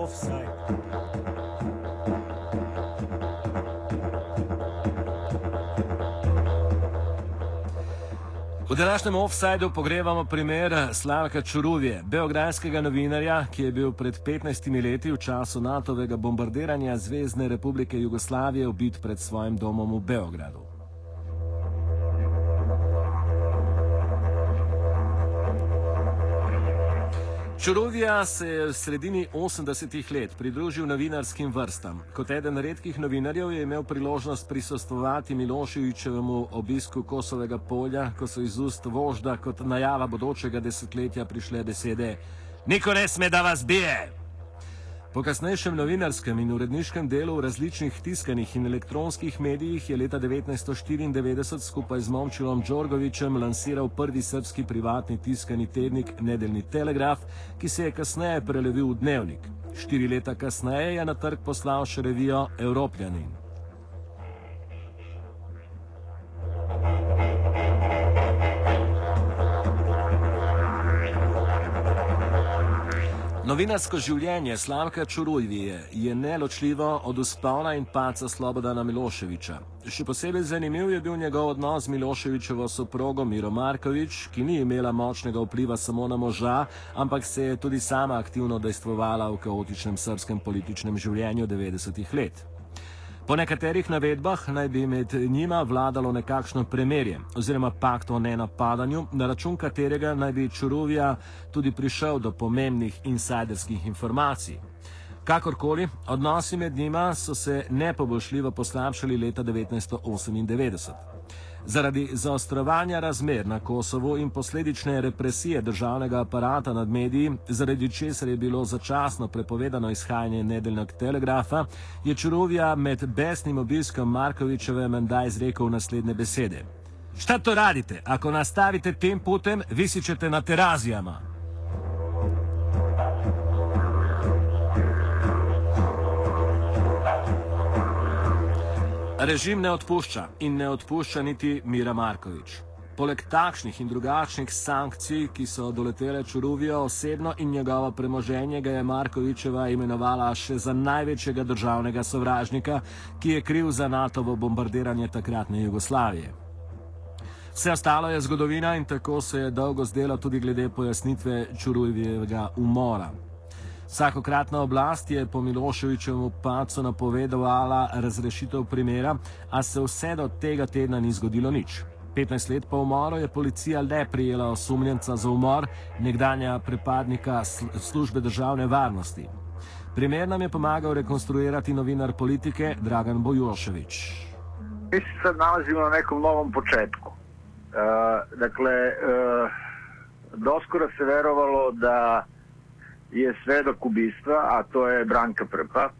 offside. V današnjem offsajdu pogrevamo primer Slavka Čuruvje, beograjskega novinarja, ki je bil pred 15 leti v času NATO-vega bombardiranja Zvezdne republike Jugoslavije ubit pred svojim domom v Beogradu. Čurovija se je v sredini 80-ih let pridružil novinarskim vrstam. Kot eden redkih novinarjev je imel priložnost prisostvovati Miloševičevemu obisku Kosovega polja, ko so iz ust vožda kot najava bodočega desetletja prišle besede: Niko ne sme da vas bije! Po kasnejšem novinarskem in uredniškem delu v različnih tiskanih in elektronskih medijih je leta 1994 skupaj z Momčilom Đorgovičem lansiral prvi srpski privatni tiskani tednik Nedeljni telegraf, ki se je kasneje prelevil v dnevnik. Štiri leta kasneje je na trg poslal še revijo Evropljanin. Novinarsko življenje Slavka Čurujvije je neločljivo od uspona in paca Slobodana Miloševiča. Še posebej zanimiv je bil njegov odnos z Miloševičevo soprogo Miro Markovič, ki ni imela močnega vpliva samo na moža, ampak se je tudi sama aktivno dejstvovala v kaotičnem srpskem političnem življenju 90-ih let. Po nekaterih navedbah naj bi med njima vladalo nekakšno premirje oziroma pakt o nenapadanju, na račun katerega naj bi Čuruvija tudi prišel do pomembnih insajderskih informacij. Kakorkoli, odnosi med njima so se nepoboljšljivo poslabšali leta 1998. Zaradi zaostrovanja razmer na Kosovo in posledične represije državnega aparata nad mediji, zaradi česar je bilo začasno prepovedano izhajanje nedeljnega telegrafa, je Čurovija med besnim obiskom Markovičeve menda izrekel naslednje besede. Šta to radite? Ako nastavite tem putem, visičete na terazijama. Režim ne odpušča in ne odpušča niti Mira Markovič. Poleg takšnih in drugačnih sankcij, ki so doletele Čuruvijo osebno in njegovo premoženje, ga je Markovičeva imenovala še za največjega državnega sovražnika, ki je kriv za NATO-vo bombardiranje takratne Jugoslavije. Vse ostalo je zgodovina in tako se je dolgo zdelo tudi glede pojasnitve Čurujevega umora. Vsakokratna oblast je po Miloševičevem pacu napovedovala razrešitev primera, a se vse do tega tedna ni zgodilo nič. 15 let po umoru je policija le prijela osumljenca za umor nekdanja pripadnika službe državne varnosti. Primer nam je pomagal rekonstruirati novinar politike Dragan Bojoševič. Mi se sad nalazimo na nekom novom početku. Uh, dakle, uh, doskoro se verovalo da je svedok ubistva, a to je Branka Prpa,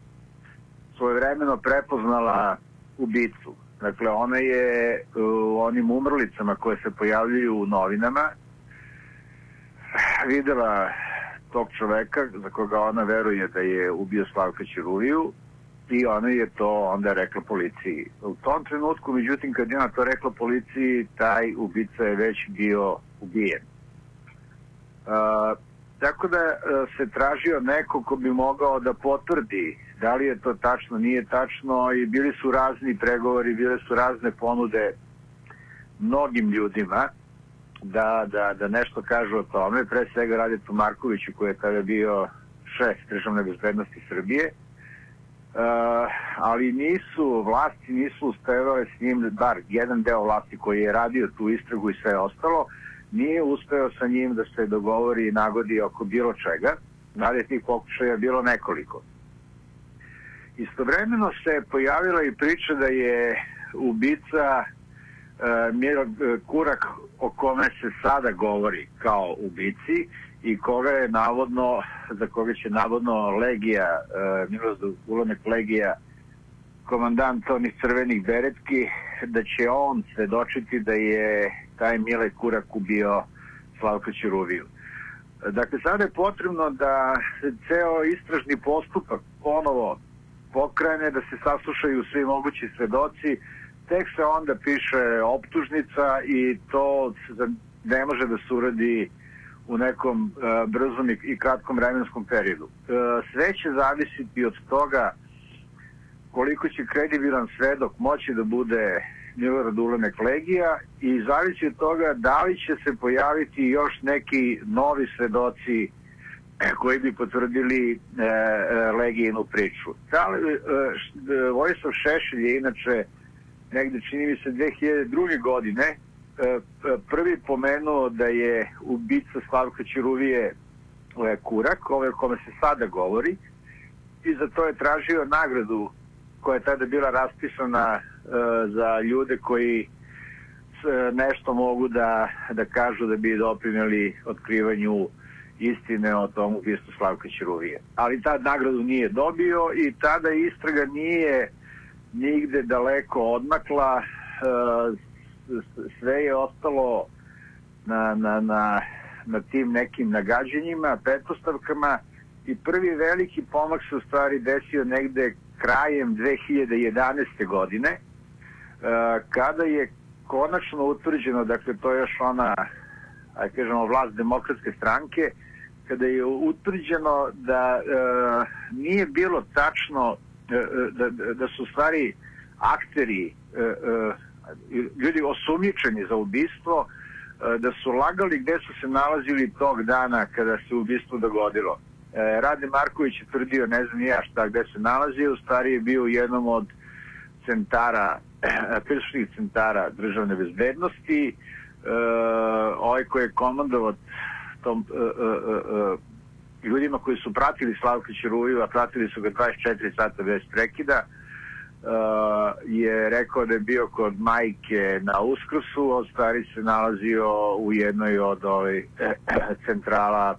svojevremeno prepoznala ubicu. Dakle, ona je u onim umrlicama koje se pojavljuju u novinama videla tog čoveka za koga ona veruje da je ubio Slavka Ćiruliju i ona je to onda rekla policiji. U tom trenutku, međutim, kad je ona to rekla policiji, taj ubica je već bio ubijen. Uh, Tako da e, se tražio neko ko bi mogao da potvrdi da li je to tačno, nije tačno i bili su razni pregovori, bile su razne ponude mnogim ljudima da, da, da nešto kažu o tome, pre svega Raditu Markoviću koji je tada bio šef državne bezbednosti Srbije, Uh, ali nisu, vlasti nisu uspevale s njim, bar jedan deo vlasti koji je radio tu istragu i sve ostalo, nije uspeo sa njim da se dogovori i nagodi oko bilo čega, je tih pokušaja bilo nekoliko. Istovremeno se pojavila i priča da je ubica e, Kurak o kome se sada govori kao ubici i koga je navodno, za koga će navodno Legija, e, Milozdu Ulomek Legija, komandant onih crvenih beretki, da će on svedočiti da je taj Mile Kurak ubio Slavka Ćuruviju. Dakle, sada je potrebno da se ceo istražni postupak ponovo pokrene, da se saslušaju svi mogući svedoci, tek se onda piše optužnica i to ne može da se uradi u nekom uh, brzom i, i kratkom vremenskom periodu. Uh, sve će zavisiti od toga koliko će kredibilan svedok moći da bude Milorad Ulemek Legija i zavisi od toga da li će se pojaviti još neki novi svedoci koji bi potvrdili e, e, Legijinu priču. Da li, e, e, Vojislav Šešelj je inače negde čini mi se 2002. godine e, e, prvi pomenuo da je ubica Slavka Ćiruvije e, Kurak, ove o kome se sada govori, i za to je tražio nagradu koja je tada bila raspisana e, za ljude koji nešto mogu da, da kažu da bi doprineli otkrivanju istine o tom ubistvu Slavka Ćiruvije. Ali ta nagradu nije dobio i tada istraga nije nigde daleko odmakla, e, sve je ostalo na, na, na, na tim nekim nagađanjima, pretpostavkama i prvi veliki pomak se u stvari desio negde krajem 2011. godine, kada je konačno utvrđeno, dakle to je još ona, aj kažemo, vlast demokratske stranke, kada je utvrđeno da e, nije bilo tačno e, da, da su stvari akteri e, e, ljudi osumnjičeni za ubistvo e, da su lagali gde su se nalazili tog dana kada se ubistvo dogodilo. E, Rade Marković je tvrdio ne znam ja šta gde se nalazi, u stvari je bio u jednom od centara, prisutnih centara državne bezbednosti, e, ovaj koji je komandovao tom e, e, ljudima koji su pratili Slavka Ćiruviju, a pratili su ga 24 sata bez prekida, je rekao da je bio kod majke na Uskrsu, a stari se nalazio u jednoj od ovih centrala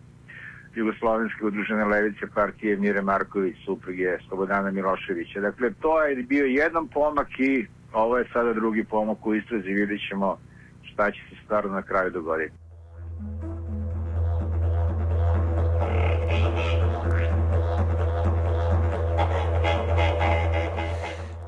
Jugoslovenske udružene levice partije Mire Marković, supruge Slobodana Miloševića. Dakle, to je bio jedan pomak i ovo je sada drugi pomak u istrazi, vidjet ćemo šta će se stvarno na kraju dogoditi.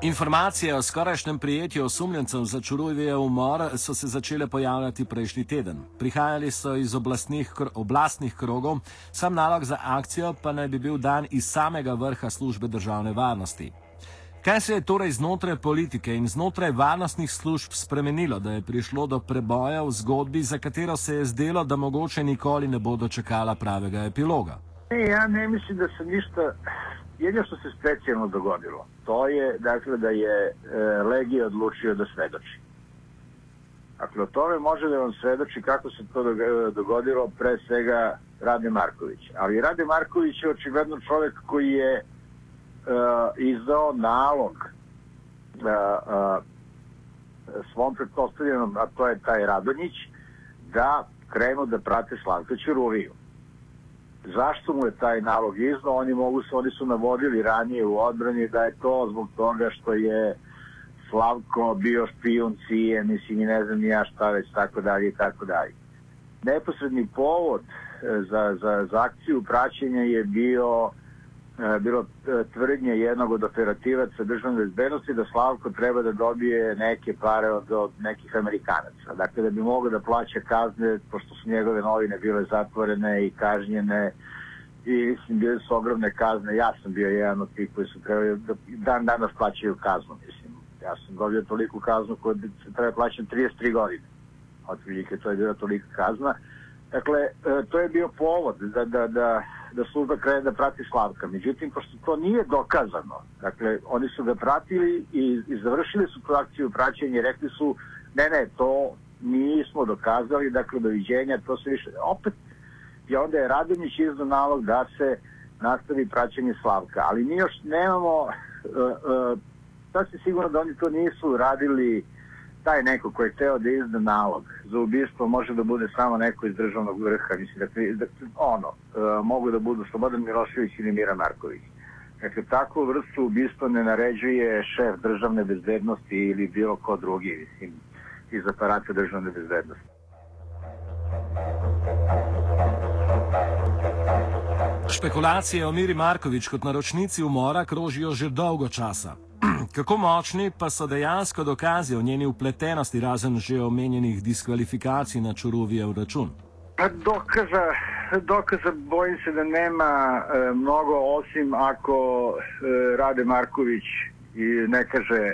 Informacije o skorajšnjem prijetju osumljencev za Čurujvijev umor so se začele pojavljati prejšnji teden. Prihajali so iz oblastnih, oblastnih krogov, sam nalog za akcijo pa naj bi bil dan iz samega vrha službe državne varnosti. Kaj se je torej znotraj politike in znotraj varnostnih služb spremenilo, da je prišlo do preboja v zgodbi, za katero se je zdelo, da mogoče nikoli ne bo dočekala pravega epiloga? Ne, ja ne mislim da se ništa jedino što se specijalno dogodilo, to je dakle da je e, Legija odlučio da svedoči. Dakle, o tome može da vam svedoči kako se to dogodilo pre svega Rade Marković. Ali Rade Marković je očigledno čovek koji je izdao nalog e, e, svom pretpostavljenom, a to je taj Radonjić, da krenu da prate Slavka Ćuruviju zašto mu je taj nalog izdao, oni mogu se, oni su navodili ranije u odbrani da je to zbog toga što je Slavko bio špijun cije, mislim i ne znam ja šta već, tako dalje i tako dalje. Neposredni povod e, za, za, za akciju praćenja je bio E, bilo e, tvrdnje jednog od operativaca državne bezbednosti da Slavko treba da dobije neke pare od, od nekih Amerikanaca. Dakle, da bi mogao da plaća kazne, pošto su njegove novine bile zatvorene i kažnjene i mislim, bile su ogromne kazne. Ja sam bio jedan od tih koji su trebali da dan danas plaćaju kaznu, mislim. Ja sam dobio toliku kaznu koju se treba plaćati 33 godine. Otprilike, to je bila tolika kazna. Dakle, e, to je bio povod da, da, da da služba krene da prati Slavka. Međutim, pošto to nije dokazano, dakle, oni su ga pratili i, i završili su tu akciju praćenja i rekli su, ne, ne, to nismo dokazali, dakle, doviđenja, to se više, opet, i onda je Radonjić izdao nalog da se nastavi praćenje Slavka, ali mi još nemamo, uh, uh, sigurno da oni to nisu radili taj neko koji je hteo da izda nalog za ubistvo može da bude samo neko iz državnog vrha, mislim da, da ono, uh, mogu da budu Slobodan Milošević ili Mira Marković. Dakle, takvu vrstu ubistva ne naređuje šef državne bezbednosti ili bilo ko drugi, mislim, iz aparata državne bezbednosti. Špekulacije o Miri Markovič kot naročnici umora krožijo že dolgo časa. Kako močni pa so dejansko dokazi o njeni upletenosti, razen že omenjenih diskvalifikacij na Čuruvijev račun? Pa dokaza, dokaza bojim se da nema e, mnogo osim ako e, Rade Marković ne kaže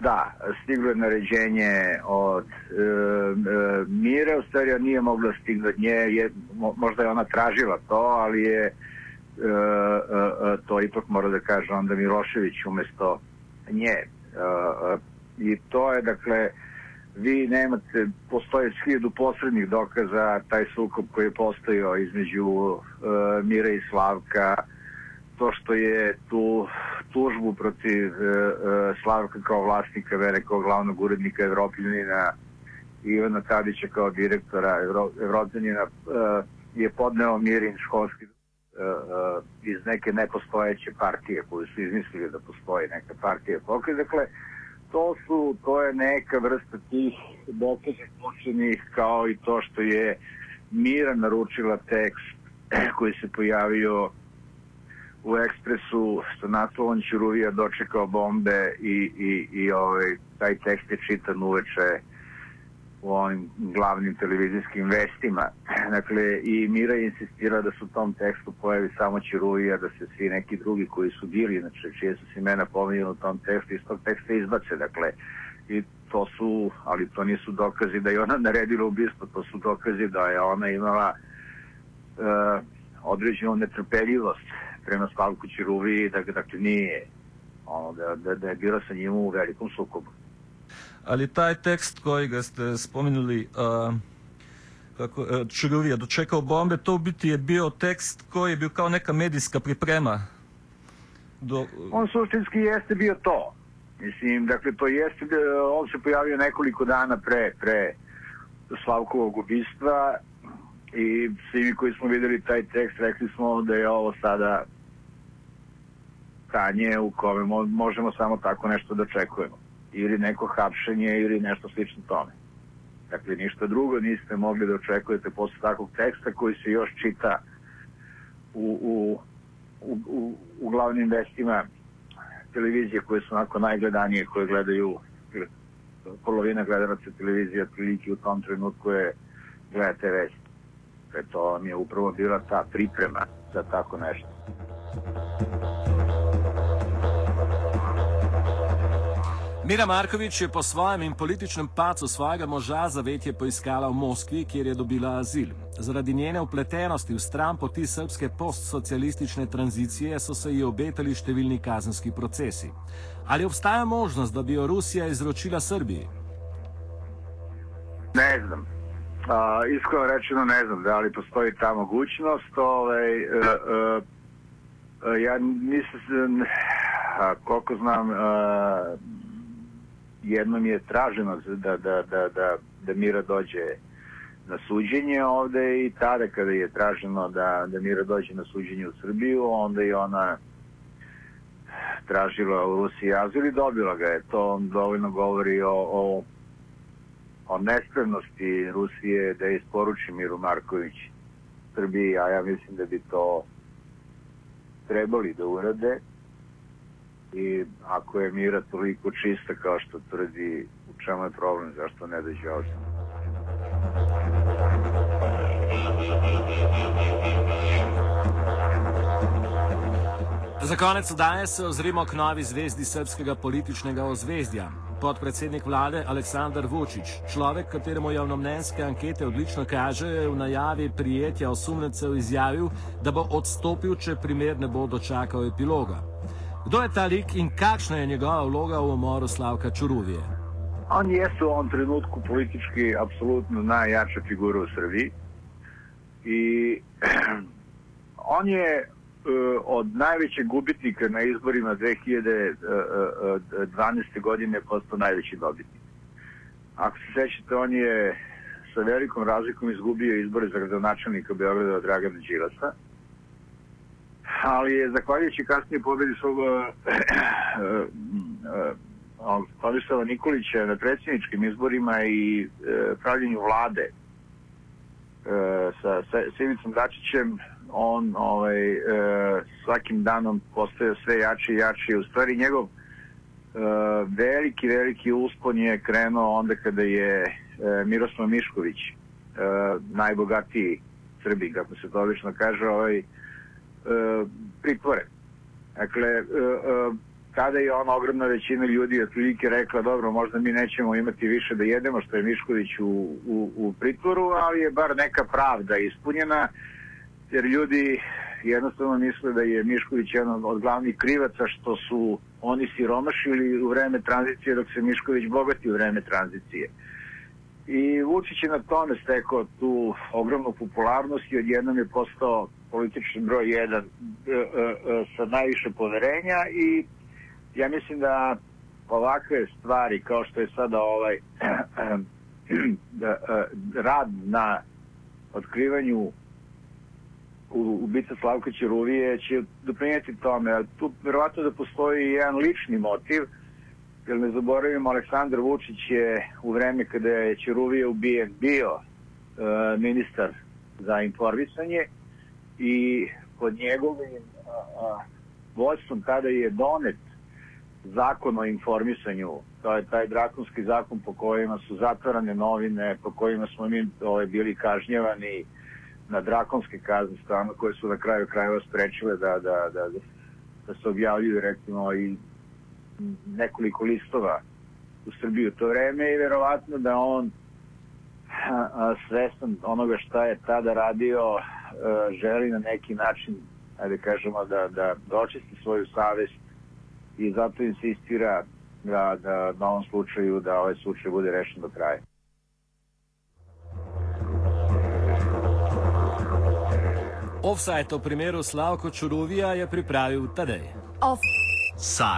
da, stiglo je naređenje od e, e, Mire, u stvari nije mogla stigla od nje, je, mo, možda je ona tražila to, ali je e, e, e to ipak mora da kaže onda Milošević umesto nje. E, e, I to je, dakle, vi nemate, postoje hiljadu posrednih dokaza, taj sukob koji je postojao između uh, Mira i Slavka, to što je tu tužbu protiv Slavka kao vlasnika velikog glavnog urednika Evropljanina Ivana Tadića kao direktora Evro, Evropljanina je podneo Mirin Školski iz neke nepostojeće partije koju su izmislili da postoji neka partija pokret. Dakle, to su, to je neka vrsta tih dokaza počenih kao i to što je Mira naručila tekst koji se pojavio u ekspresu sa naslovom Ćuruvija dočekao bombe i, i, i ovaj, taj tekst je čitan uveče u ovim glavnim televizijskim vestima. Dakle, i Mira insistira da su u tom tekstu pojavi samo Ćiruvija, da se svi neki drugi koji su bili, znači čije su se imena pominjene u tom tekstu, iz tog teksta izbace. Dakle, i to su, ali to nisu dokazi da je ona naredila ubistvo, to su dokazi da je ona imala uh, određenu netrpeljivost prema Slavku Ćiruviji, da, dakle nije ono, da, da, da je bila sa njim u velikom sukobu ali taj tekst kojega ste spomenuli uh, kako, uh, Čuruvija dočekao bombe, to u biti je bio tekst koji je bio kao neka medijska priprema. Do... On suštinski jeste bio to. Mislim, dakle, to jeste, on se pojavio nekoliko dana pre, pre Slavkovog ubistva i svi koji smo videli taj tekst rekli smo da je ovo sada stanje u kome možemo samo tako nešto da očekujemo ili neko hapšenje ili nešto slično tome. Dakle, ništa drugo niste mogli da očekujete posle takvog teksta koji se još čita u, u, u, u, u glavnim vestima televizije koje su onako najgledanije, koje gledaju polovina gledalaca televizije otprilike u tom trenutku je gledate vesti. Pre to vam je upravo bila ta priprema za tako nešto. Mira Markovič je po svojem in političnem pacu svojega moža zavetje poiskala v Moskvi, kjer je dobila azil. Zaradi njene upletenosti v stran poti srpske postsocialistične tranzicije so se ji obetali številni kazenski procesi. Ali obstaja možnost, da bi jo Rusija izročila Srbiji? Ne znam. A, iskreno rečeno ne znam da li postoji ta mogućnost. Ovaj, uh, uh, ja nisam, koliko znam, uh, jednom je traženo da, da, da, da, da Mira dođe na suđenje ovde i tada kada je traženo da, da Mira dođe na suđenje u Srbiju, onda je ona tražila u Rusiji azil i dobila ga je. To dovoljno govori o, o, o nespremnosti Rusije da isporuči Miru Marković Srbiji, a ja mislim da bi to trebali da urade i ako je mira toliko čista kao što tvrdi, u čemu je problem, zašto ne dođe ovdje? Za konec daje se ozrimo k novi zvezdi srpskega političnega ozvezdja. Podpredsednik vlade Aleksandar Vučić, človek, kateremu javnomnenjske ankete odlično kažejo, je v najavi prijetja osumljencev izjavil, da bo odstopil, če primer ne bo dočakal epiloga. Kdo je ta lik in kakšna je njegova vloga v umoru Slavka Čuruvije? On je v ovom trenutku politički apsolutno najjača figura u Srbiji i on je uh, od najvećeg gubitnika na izborima 2012. godine postao najveći dobitnik. Ako se sećate, on je sa velikom razlikom izgubio izbore za gradonačelnika Beograda od Dragana Đilasa ali je zahvaljujući kasnije pobedi svog Tomislava uh, uh, Nikolića na predsjedničkim izborima i pravljenju vlade sa, sa, sa Ivicom Dačićem on ovaj, svakim danom postaje sve jači i jači. U stvari njegov veliki, veliki uspon je krenuo onda kada je Miroslav Mišković najbogatiji Srbi, kako se to obično kaže, ovaj, e, pritvoren. Dakle, e, e, tada je ona ogromna većina ljudi otprilike rekla dobro, možda mi nećemo imati više da jedemo što je Mišković u, u, u pritvoru, ali je bar neka pravda ispunjena, jer ljudi jednostavno misle da je Mišković jedan od glavnih krivaca što su oni siromašili u vreme tranzicije dok se Mišković bogati u vreme tranzicije. I Vučić je na tome stekao tu ogromnu popularnost i odjednom je postao politični broj jedan e, e, e, sa najviše poverenja i ja mislim da ovakve stvari kao što je sada ovaj da, rad na otkrivanju ubica Slavka Ćeruvije će doprinijeti tome. Tu verovatno da postoji jedan lični motiv, jer ne zaboravimo, Aleksandar Vučić je u vreme kada je Ćeruvije ubijen bio uh, ministar za informisanje i pod njegovim vođstvom tada je donet zakon o informisanju, to je taj drakonski zakon po kojima su zatvarane novine, po kojima smo mi ovaj, bili kažnjevani na drakonske kazne stvarno koje su na kraju krajeva sprečile da, da, da, da se objavljuju recimo i nekoliko listova u Srbiji u to vreme i verovatno da on svestan onoga šta je tada radio želi na neki način ajde kažemo da, da dočisti svoju savest i zato insistira da, da na ovom slučaju da ovaj slučaj bude rešen do kraja. Offside o primeru Slavko Čuruvija je pripravil Tadej. Offside.